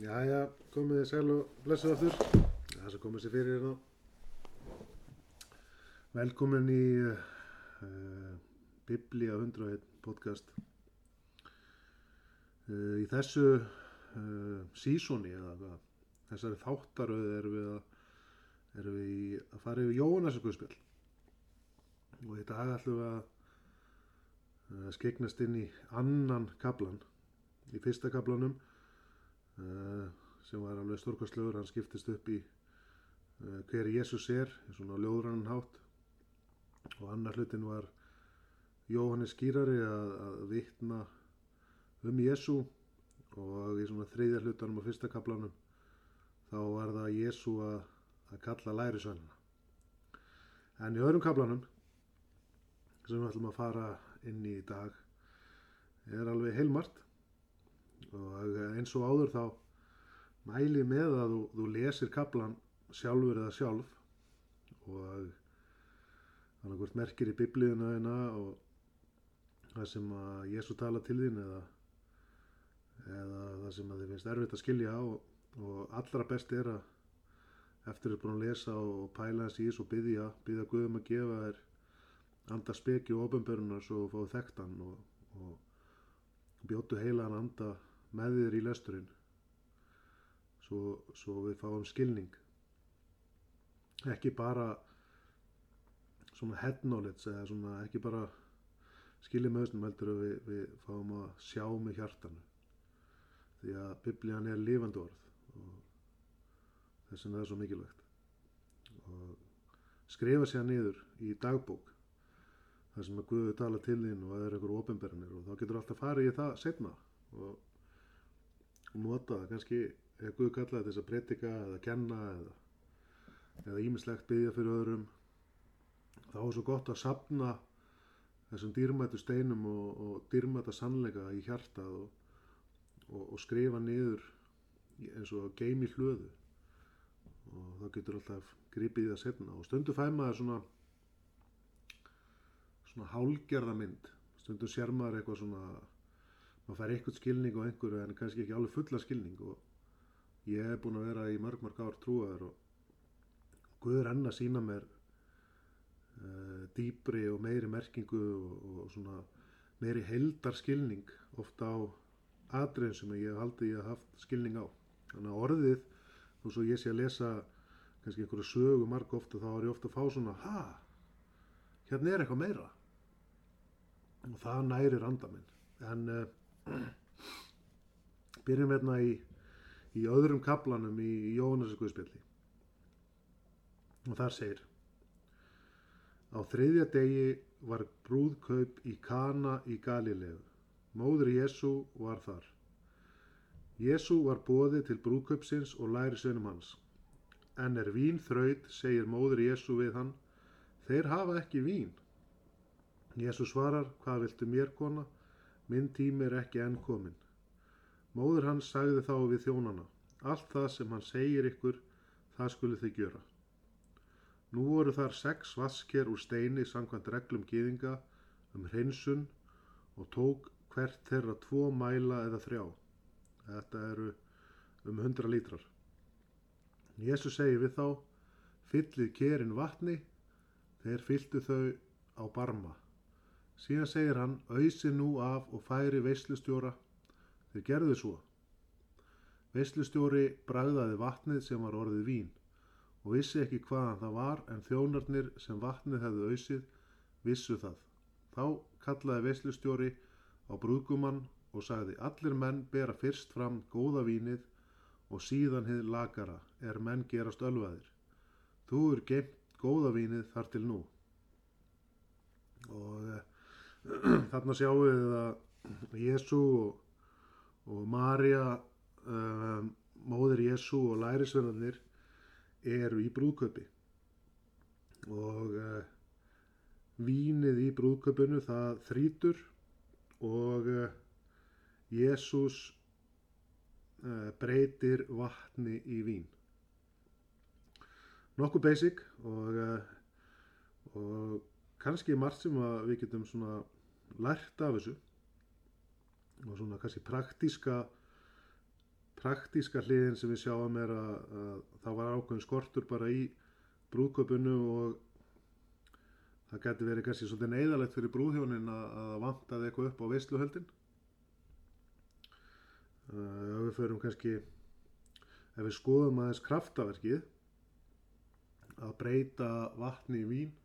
Jæja, komið þið sæl og blessuð aftur. Það sem komið sér fyrir hérna. Velkomin í uh, Biblía 101 podcast. Uh, í þessu uh, sísóni eða hvað, þessari þáttaröðu erum við að, erum við í, að fara yfir Jóhannesar Guðspjall. Og í dag ætlum við að skegnast inn í annan kaplan. Í fyrsta kaplanum uh, sem var alveg stórkastlegur, hann skiptist upp í uh, hver Jésús er, svona ljóðrannan hátt. Og annar hlutin var Jóhannes skýrari að, að vitna um Jésú og í svona þriðja hlutanum á fyrsta kaplanum þá var það Jésú að, að kalla lærisvænina. En í öðrum kaplanum sem við ætlum að fara inn í í dag er alveg heilmart og eins og áður þá mæli með að þú, þú lesir kaplan sjálfur eða sjálf. Og þannig hvort merkir í biblíuna þeina og það sem að Jésu tala til þín eða, eða það sem að þið finnst erfitt að skilja og, og allra best er að eftir að búin að lesa og pæla þess í þessu og byggja, byggja Guðum að gefa þér anda speki og ofenbörunar svo fáið þekktan og, og bjótu heilan anda með þér í lesturinn. Svo, svo við fáum skilning. Ekki bara svona head knowledge eða svona ekki bara skiljið með þessum heldur að við, við fáum að sjá með hjartanu. Því að biblían er lifandi orð og þess vegna er það svo mikilvægt. Og skrifa sér niður í dagbók þar sem að Guði tala til þín og að það er einhverju ofinberðinir og þá getur alltaf farið í það setna og nota það kannski ef Guð kallaði þess að predika eða kenna eða eða ímislegt byggja fyrir öðrum þá er svo gott að sapna þessum dýrmættu steinum og, og dýrmætta sannleika í hjartað og, og, og skrifa niður eins og geimi hlöðu. Og þá getur alltaf gripið í það setna og stundu fæ maður svona svona hálgerðamynd stundu sér maður eitthvað svona maður fær eitthvað skilning á einhverju en kannski ekki alveg fulla skilning og ég hef búin að vera í mörg mörg ár trúaður og Guður enn að sína mér uh, dýbri og meiri merkingu og, og svona meiri heldarskilning ofta á atriðin sem ég hef haldið ég haf haft skilning á. Þannig að orðið, þú svo ég sé að lesa kannski einhverju sögu marg ofta þá er ég ofta að fá svona, ha, hérna er eitthvað meira. Og það nærir anda minn. En uh, byrjum hérna í, í öðrum kaplanum í, í Jóhannesarkuðspjalli og þar segir Á þriðja degi var brúðkaup í Kana í Galilegu. Móður Jésu var þar. Jésu var bóði til brúðkaupsins og læri sveinum hans. En er vín þraut, segir móður Jésu við hann, þeir hafa ekki vín. Jésu svarar, hvað viltu mér kona? Minn tími er ekki enn komin. Móður hans sagði þá við þjónana, allt það sem hann segir ykkur, það skuli þið gjöra. Nú voru þar sex vasker úr steini samkvæmt reglum gýðinga um hreinsun og tók hvert þeirra tvo mæla eða þrjá. Þetta eru um 100 lítrar. Jésu segi við þá, fyllið kerin vatni, þeir fylltu þau á barma. Síðan segir hann, auðsi nú af og færi veislustjóra, þeir gerðu svo. Veislustjóri bragðaði vatnið sem var orðið vín og vissi ekki hvaðan það var en þjónarnir sem vatnið hefðu auðsið vissu það. Þá kallaði veislustjóri á brúðgumann og sagði allir menn bera fyrst fram góða vínið og síðan hið lagara er menn gerast ölvaðir. Þú er geimt góða vínið þar til nú. Og uh, þarna sjáum við að Jésu og, og Marja, uh, móðir Jésu og lærisverðarnir eru í brúðköpi og uh, vínið í brúðköpunu það þrítur og uh, Jésús uh, breytir vatni í vín. Nokkuð basic og, og kannski margt sem við getum svona lært af þessu. Og svona kannski praktíska praktíska hliðin sem við sjáum er að, að það var ákveðin skortur bara í brúðköpunu og það geti verið kannski svolítið neyðalegt fyrir brúðhjónin að, að vantaði eitthvað upp á veisluhöldin. Uh, ef við förum kannski ef við skoðum aðeins kraftaverkið að breyta vatni í vín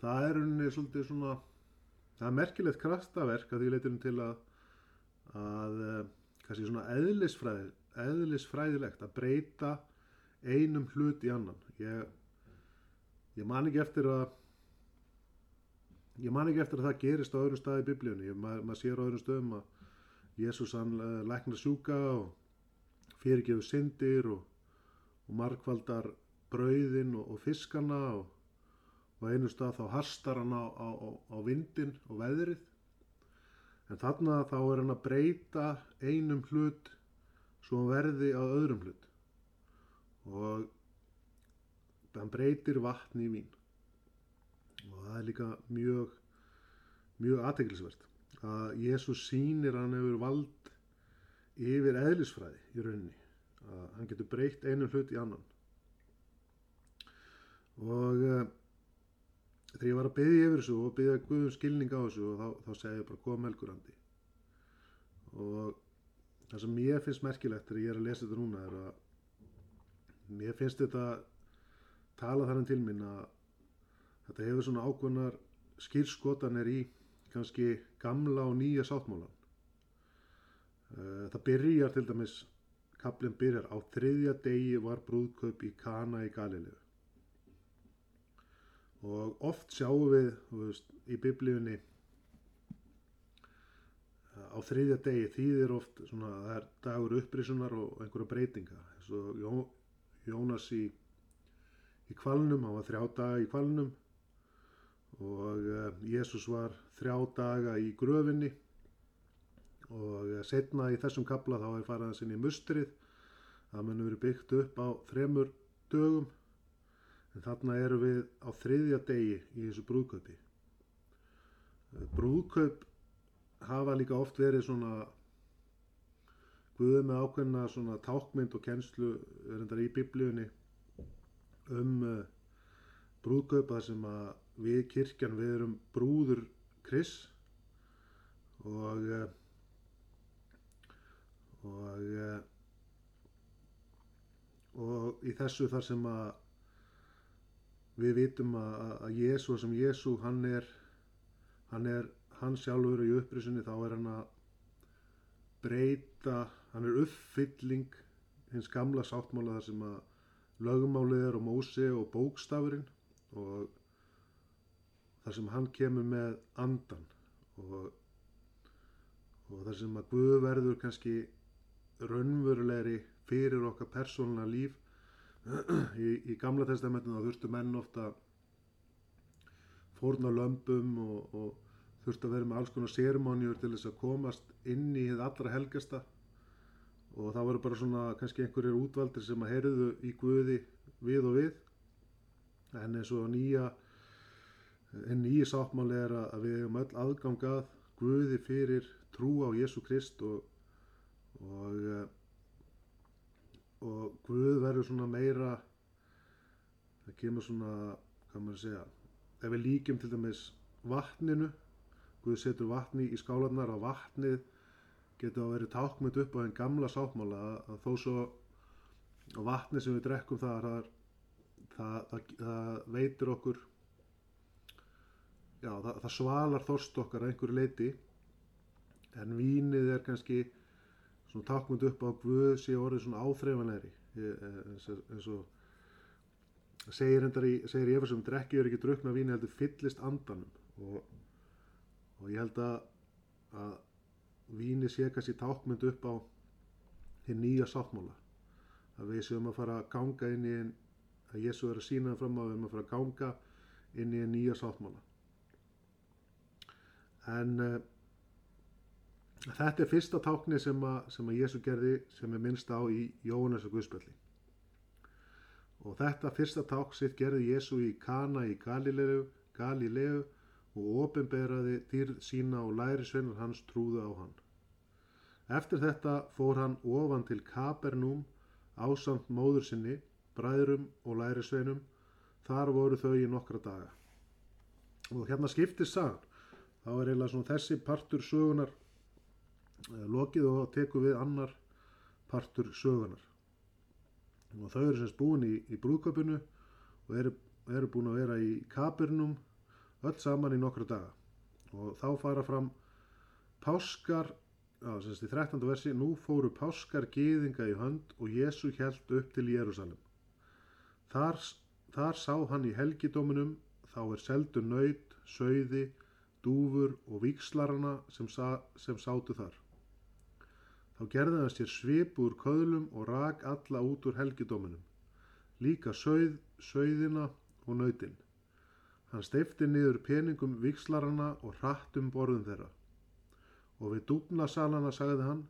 það er unni svolítið svona það er merkilegt kraftaverk að því leytum til að að uh, kannski svona eðlisfræði, eðlisfræðilegt að breyta einum hlut í annan. Ég, ég man ekki eftir að ég man ekki eftir að það gerist á öðrum staði í biblíunni, maður mað sér á öðrum stöðum að Jésús hann uh, læknar sjúka og fyrirgefur syndir og, og markvaldar brauðin og, og fiskana og, og einu stað þá hastar hann á, á, á vindin og veðrið. En þarna þá er hann að breyta einum hlut svo hann verði á öðrum hlut. Og hann breytir vatni í vín. Og það er líka mjög mjög aðteglisvert að Jésús sýnir hann hefur vald yfir eðlisfræði í rauninni að hann getur breytt einu hlut í annan. Og uh, þegar ég var að byggja yfir þessu og byggja Guðum skilning á þessu og þá, þá segja ég bara hvað melkurandi og það sem ég finnst merkilegt þegar ég er að lesa þetta núna er að mér finnst þetta tala þar en til mín að þetta hefur svona ákvöndar skýrskotanir í kannski gamla og nýja sáttmálan. Eh, það byrjar til dæmis, kaplinn byrjar á þriðja degi var brúðkaup í Kana í Galilegu. Og oft sjáum við veist, í biblíunni á þriðja degi þýðir oft svona það er dagur upprisunar og einhverja breytinga. Eins og Jó, Jónas í, í kvalnum, hann var þrjá daga í kvalnum og uh, Jésús var þrjá daga í gröfinni og uh, setna í þessum kabla þá er faraðans inn í mustrið það mun verið byggt upp á þremur dögum en þarna eru við á þriðja degi í þessu brúðkaupi. Uh, brúðkaup hafa líka oft verið svona guðið með ákveðna svona tákmynd og kennslu er endar í biblíunni um brúðkaup þar sem að við kirkjan við erum brúður Kris og eh, og eh, og í þessu þar sem að við vitum að, að Jésu sem Jésu hann er hann er hann sjálfur í upprisunni þá er hann að breyta hann er uppfylling hins gamla sáttmála þar sem að lögumálið er og mósi og bókstafurinn og þar sem hann kemur með andan og, og þar sem að Guð verður kannski raunverulegri fyrir okkar persónuna líf í, í gamla testamentinu þá þurftu menn ofta fórna lömpum og, og þurftu að vera með alls konar sérmónjur til þess að komast inn í þið allra helgasta. Og það voru bara svona kannski einhverjir útvaldir sem að heyrðu í Guði við og við. En eins og nýja en nýji sáttmáli er að við hefum öll aðgangað Guði fyrir trú á Jésu Krist og, og, eh, og Guð verður svona meira, það kemur svona, hvað maður segja, ef við líkjum til dæmis vatninu, Guð setur vatni í skálanar og vatnið getur að verið tákmynd upp á einn gamla sáttmála að, þó svo vatni sem við drekkum það, það, það, það veitur okkur já, það svalar þorst okkar að einhverju leiti en vínið er kannski svona takkmynd upp á Guð sé orðið svona áþreifanleiri eins, eins og segir hendar í, segir í efasum drekkið er ekki drukna víni heldur fyllist andanum. Og, og ég held að, að víni sé kannski takkmynd upp á þinn nýja sáttmála. Að við séum að fara að ganga inn í en að Jésu er að sína fram á við erum að fara að ganga inn í en nýja sáttmála. En uh, þetta er fyrsta tákni sem að, sem að Jésu gerði sem er minnst á í Jóhannes og Guðspjalli og þetta fyrsta ták sitt gerði Jésu í Kana í Galilegu, Galilegu og ofinberaði dýrð sína og læri sveinar hans trúðu á hann Eftir þetta fór hann ofan til Kapernúm ásamt móður sinni, bræðrum og lærisveinum. Þar voru þau í nokkra daga. Og hérna skiptist sagan. Þá er eiginlega þessi partur sögunar lokið og teku við annar partur sögunar. Og þau eru semst búin í, í brúðköpunu og eru, eru búin að vera í Kapernum öll saman í nokkra daga. Og þá fara fram páskar Já, semst í 13. versi, nú fóru páskar gýðinga í hönd og Jésu held upp til Jérúsalem. Þar, þar sá hann í helgidóminum, þá er seldu nöyt, söiði, dúfur og víkslarana sem, sa, sem sátu þar. Þá gerði hann sér svip úr köðlum og rak alla út úr helgidóminum, líka söið, söiðina og nöytin. Hann steifti niður peningum víkslarana og hratt um borðum þeirra og við dúfnasalana sagði hann,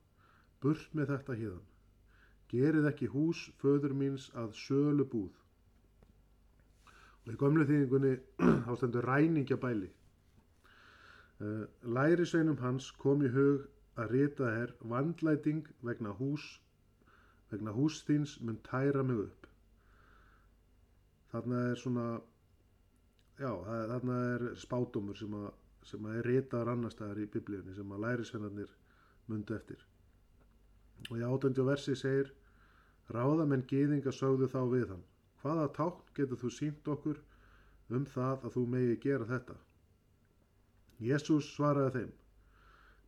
burt með þetta híðan, gerið ekki hús föður míns að sölu búð. Og í gömlu þýðingunni ástendur ræningja bæli. Eh, lærisveinum hans kom í hug að rita er vandlæting vegna hús, vegna húsþýns mun tæra mig upp. Þarna er svona, já, þarna er spátumur sem að sem að er ritaður annar staðar í biblíunni sem að lærisvennarnir mundu eftir. Og í átöndu versi segir Ráðamenn gýðinga sögðu þá við hann. Hvaða tákn getur þú sínt okkur um það að þú megi gera þetta? Jésús svaraði þeim.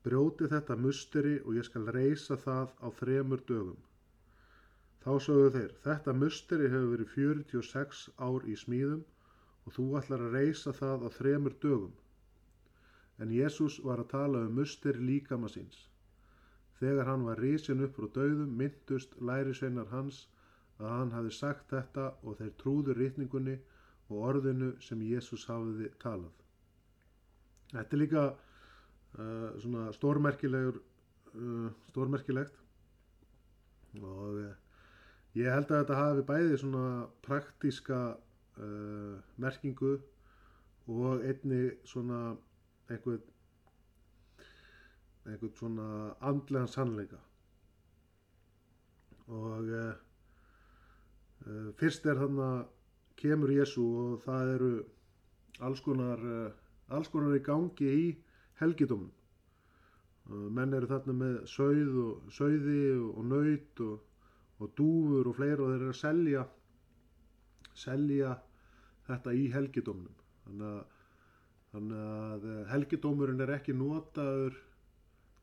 Brjóti þetta musteri og ég skal reysa það á þremur dögum. Þá sögðu þeir, þetta musteri hefur verið 46 ár í smíðum og þú ætlar að reysa það á þremur dögum en Jésús var að tala um mustir líkama síns. Þegar hann var rísin upp frá döðum myndust lærisveinar hans að hann hafi sagt þetta og þeir trúðu rítningunni og orðinu sem Jésús hafiði talað. Þetta er líka uh, svona stórmerkilegur, uh, stórmerkilegt. Og uh, ég held að þetta hafi bæði svona praktíska uh, merkingu og einni svona einhvern einhvern svona andlegan sannleika. Og fyrst er þannig að kemur Jésu og það eru alls konar alls konar í gangi í helgidómum menn eru þarna með söið og söiði og nöyt og, og dúfur og fleira og þeir eru að selja selja þetta í helgidómnum þannig Þannig að eh, helgidómurinn er ekki notaður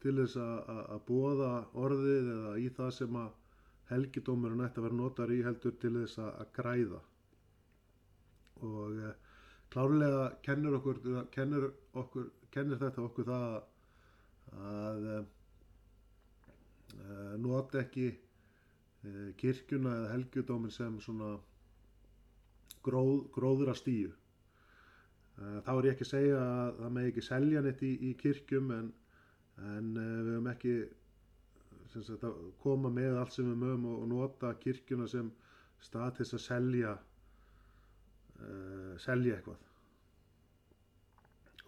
til þess að bóða orðið eða í það sem að helgidómurinn ætti að vera notaður í heldur til þess að græða. Og e, klárlega kennir, okkur, kennir, okkur, kennir þetta okkur það að e, nota ekki e, kirkjuna eða helgidóminn sem svona gróð, gróður að stíu. Eh, þá er ég ekki að segja að það með ekki selja neitt í, í kirkjum en, en við höfum ekki sagt, koma með allt sem við mögum og, og nota kirkjuna sem stað til að selja selja eitthvað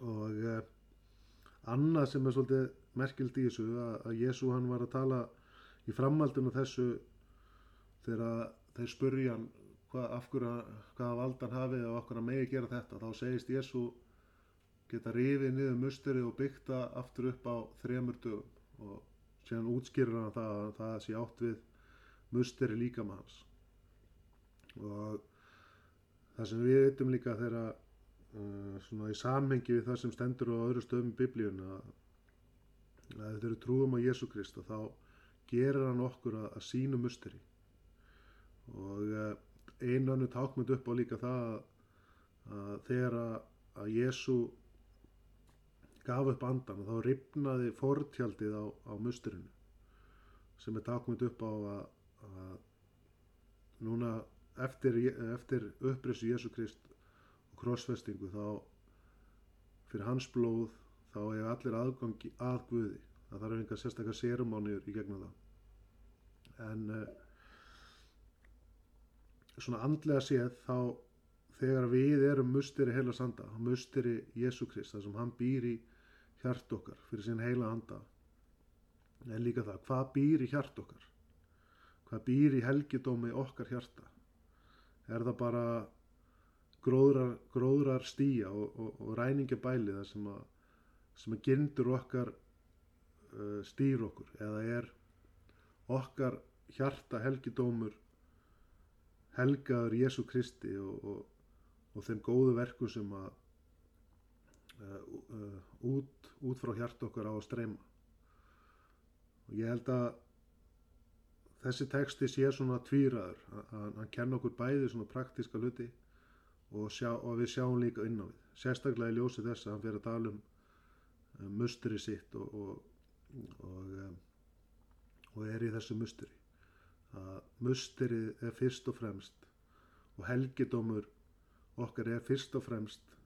og annað sem er svolítið merkild í þessu að, að Jésu hann var að tala í framhaldinu þessu þegar þeir spurja hann hvað, af hverju, hvaða valdan hafið og af hverju megi gera þetta? Þá segist Jésu geta rifið niður musteri og byggta aftur upp á þremur dögum. Og séðan útskýrir hann það að það sé átt við musteri líka með hans og það sem við veitum líka þegar uh, svona í samhengi við það sem stendur á öðru stöðum í biblíun að, að þeir eru trúum á Jésu Krist og þá gerir hann okkur að, að sínu musteri. Og uh, einu annu tákmynd upp á líka það að, að þegar að, að Jésu gaf upp andan og þá ripnaði fortjaldið á, á musturinu sem er tákmynd upp á að, núna eftir, eftir upprissu Jésu Krist krossfestingu þá fyrir hans blóð þá hefur allir aðgangi að Guði. Það þarf einhver sérstaklega sérumánir í gegnum það. En uh, svona andlega séð þá þegar við erum musteri heila sanda, musteri Jésu Krist, þar sem hann býr í hjart okkar fyrir sín heila anda en líka það hvað býr í hjart okkar? Hvað býr í helgidómi okkar hjarta? Er það bara gróðrar, gróðrar stíja og, og, og ræningabæli það sem að, sem að gindur okkar uh, stýr okkur eða er okkar hjarta helgidómur helgaður Jésu Kristi og, og, og þeim góðu verku sem að uh, uh, út, út frá hjart okkar á að streyma. Og ég held að þessi texti sé svona tvíraður að hann kenna okkur bæði svona praktiska hluti og, sjá, og við sjáum líka inn á við. Sérstaklega í ljósi þess að hann fyrir að tala um, um musteri sitt og, og, og er í þessu musteri. Musterið er fyrst og fremst og helgidómur okkar er fyrst og fremst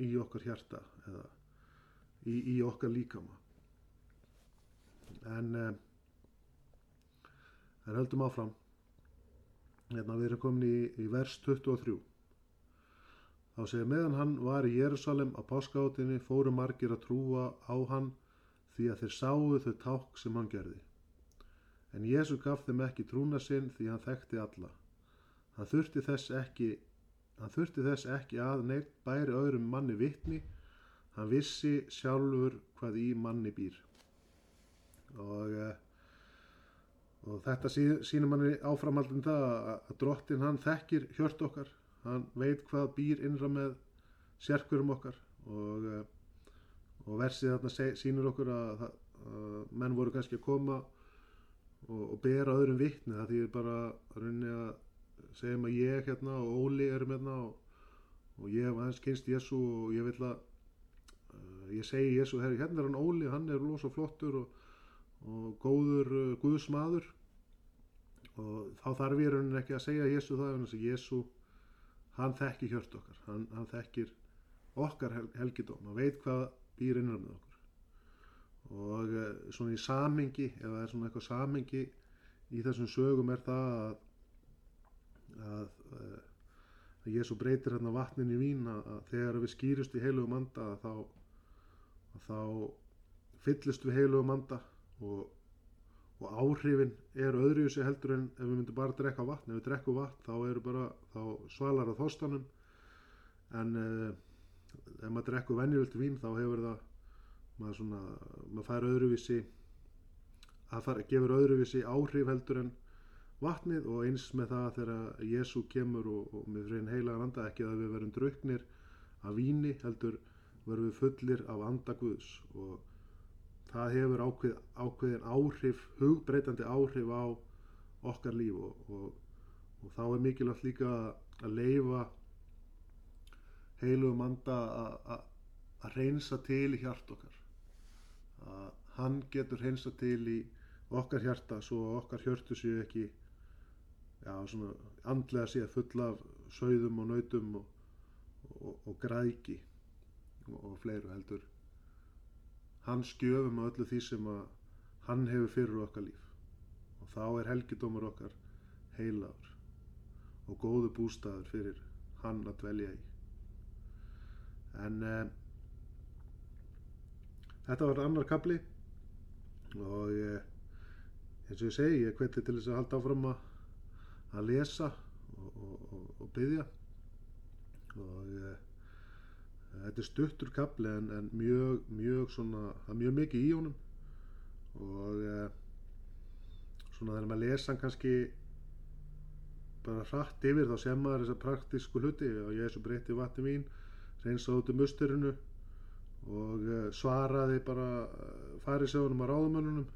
í okkar hjarta eða í, í okkar líkama. En en höldum áfram. Hérna við erum komin í, í vers 23 þá segir meðan hann var í Jérúsalem á páskáttinni fóru margir að trúa á hann því að þeir sáu þau ták sem hann gerði. En Jésu gaf þeim ekki trúna sinn því hann þekkti alla. Hann þurfti þess ekki hann þurfti þess ekki að neitt bæri öðrum manni vittni hann vissi sjálfur hvað í manni býr. Og uh, og þetta sínum manni áframaldum það að drottin hann þekkir hjört okkar hann veit hvað býr innra með sérkurum okkar og, eh, og versið þarna sínur okkur að, að menn voru kannski að koma og, og bera öðrum vittni það því bara að segjum að ég hérna og Óli erum hérna og, og ég hef aðeins kynst Jésu og ég vil að uh, ég segi Jésu, herri hérna er hann Óli hann er losa flottur og og góður uh, Guðsmaður og þá þarf ég raunin ekki að segja Jésu það en þess að Jésu hann þekkir hjört okkar. Hann, hann þekkir okkar hel, helgidóm. Hann veit hvað býr innan með okkur. Og uh, svona í samengi ef það er svona eitthvað samengi í þessum sögum er það að að, uh, að Jésu breytir hérna vatnin í vín að, að þegar við skýrust í heilugum anda að þá, að þá fyllist við heilugum anda og, og áhrifin er öðruvísi heldur en ef við myndum bara að drekka vatn. Ef við drekkum vatn þá eru bara þá svalar að þóstanum en uh, ef maður drekkur venjulegt vín þá hefur það maður svona, maður fær öðruvísi að það gefur öðruvísi áhrif heldur en vatnið. Og eins með það þegar Jésu kemur og, og með fyrir einn heilagan anda ekki að við verum drauknir af víni heldur verum við fullir af andaguðs og það hefur ákveð, ákveðin áhrif, hugbreytandi áhrif á okkar líf og, og, og þá er mikilvægt líka að leifa heilugum anda að reynsa til í hjart okkar. Að hann getur reynsa til í okkar hjarta svo okkar hjörtu séu ekki já, svona andlega séu full af sögðum og nautum og, og græki og fleiru heldur hans gjöfum á öllu því sem að hann hefur fyrir okkar líf. Og þá er helgidómur okkar heilaður og góðu bústæður fyrir hann að dvelja í. En eh, þetta var annar kapli og eh, eins og ég segi ég hveti til þess að halda áfram að, að lesa og, og, og, og byggja og eh, þetta er stuttur kapli en, en mjög, mjög svona, það er mjög mikið í honum. Og e, svona þegar maður lesa hann kannski bara hratt yfir þá sem maður þessar praktísku hluti. Og svo breytti vatni mín reynsaði út um musturinu og e, svaraði bara eh, farisögunum á ráðumönunum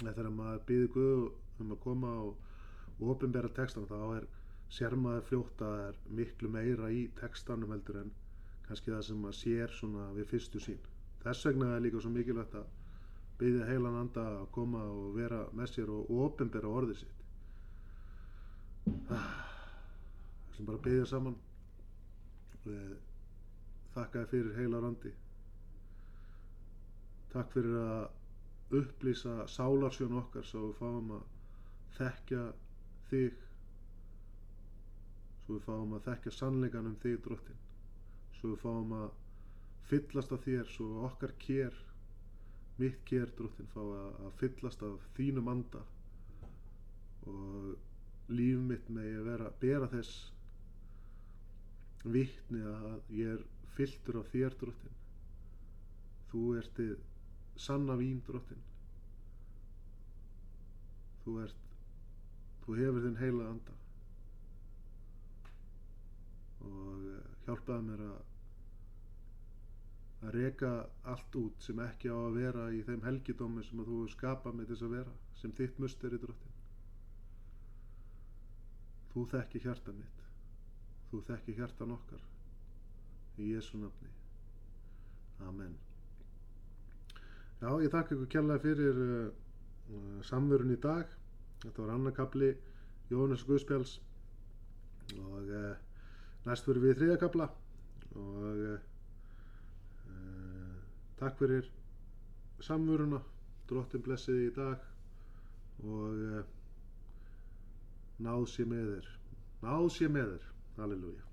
þegar maður býði Guð um að koma og, og ofinbæra textan þá er sér maður fljótt að það er miklu meira í textanum heldur en kannski það sem maður sér svona við fyrstu sín þess vegna er líka svo mikilvægt að byggja heilan anda að koma og vera með sér og, ofinbera orðið sitt. Þessum bara byggja saman. Þakkaði fyrir heila randi takk fyrir að upplýsa sálarsjón okkar svo við fáum að þekkja þig svo við fáum að þekkja sannleikan um þig drottin svo við fáum að fyllast af þér svo okkar kér mitt ger drottin fá að, að fyllast af þínum anda. Og líf mitt með að vera bera þess vittni að ég er fylltur af þér drottin þú ert þið sanna vín drottin þú ert þú hefur þinn heila anda. Og eh, hjálpaði mér að að reka allt út sem ekki á að vera í þeim helgidómi sem að þú skapa með þess að vera sem þitt musteri drottin þú þekki hjarta mitt. Þú þekki hjartan okkar í Jésu nafni. Amen. Já, ég þakka ykkur kjallaði fyrir uh, uh, samverun í dag. Þetta var annarkabli Jónas Guðspjáls og uh, næst fyrir við þriðakabla og uh, takk fyrir samveruna drottin blessiði í dag og uh, náð sé með þér. Náð sé með þér. Halleluja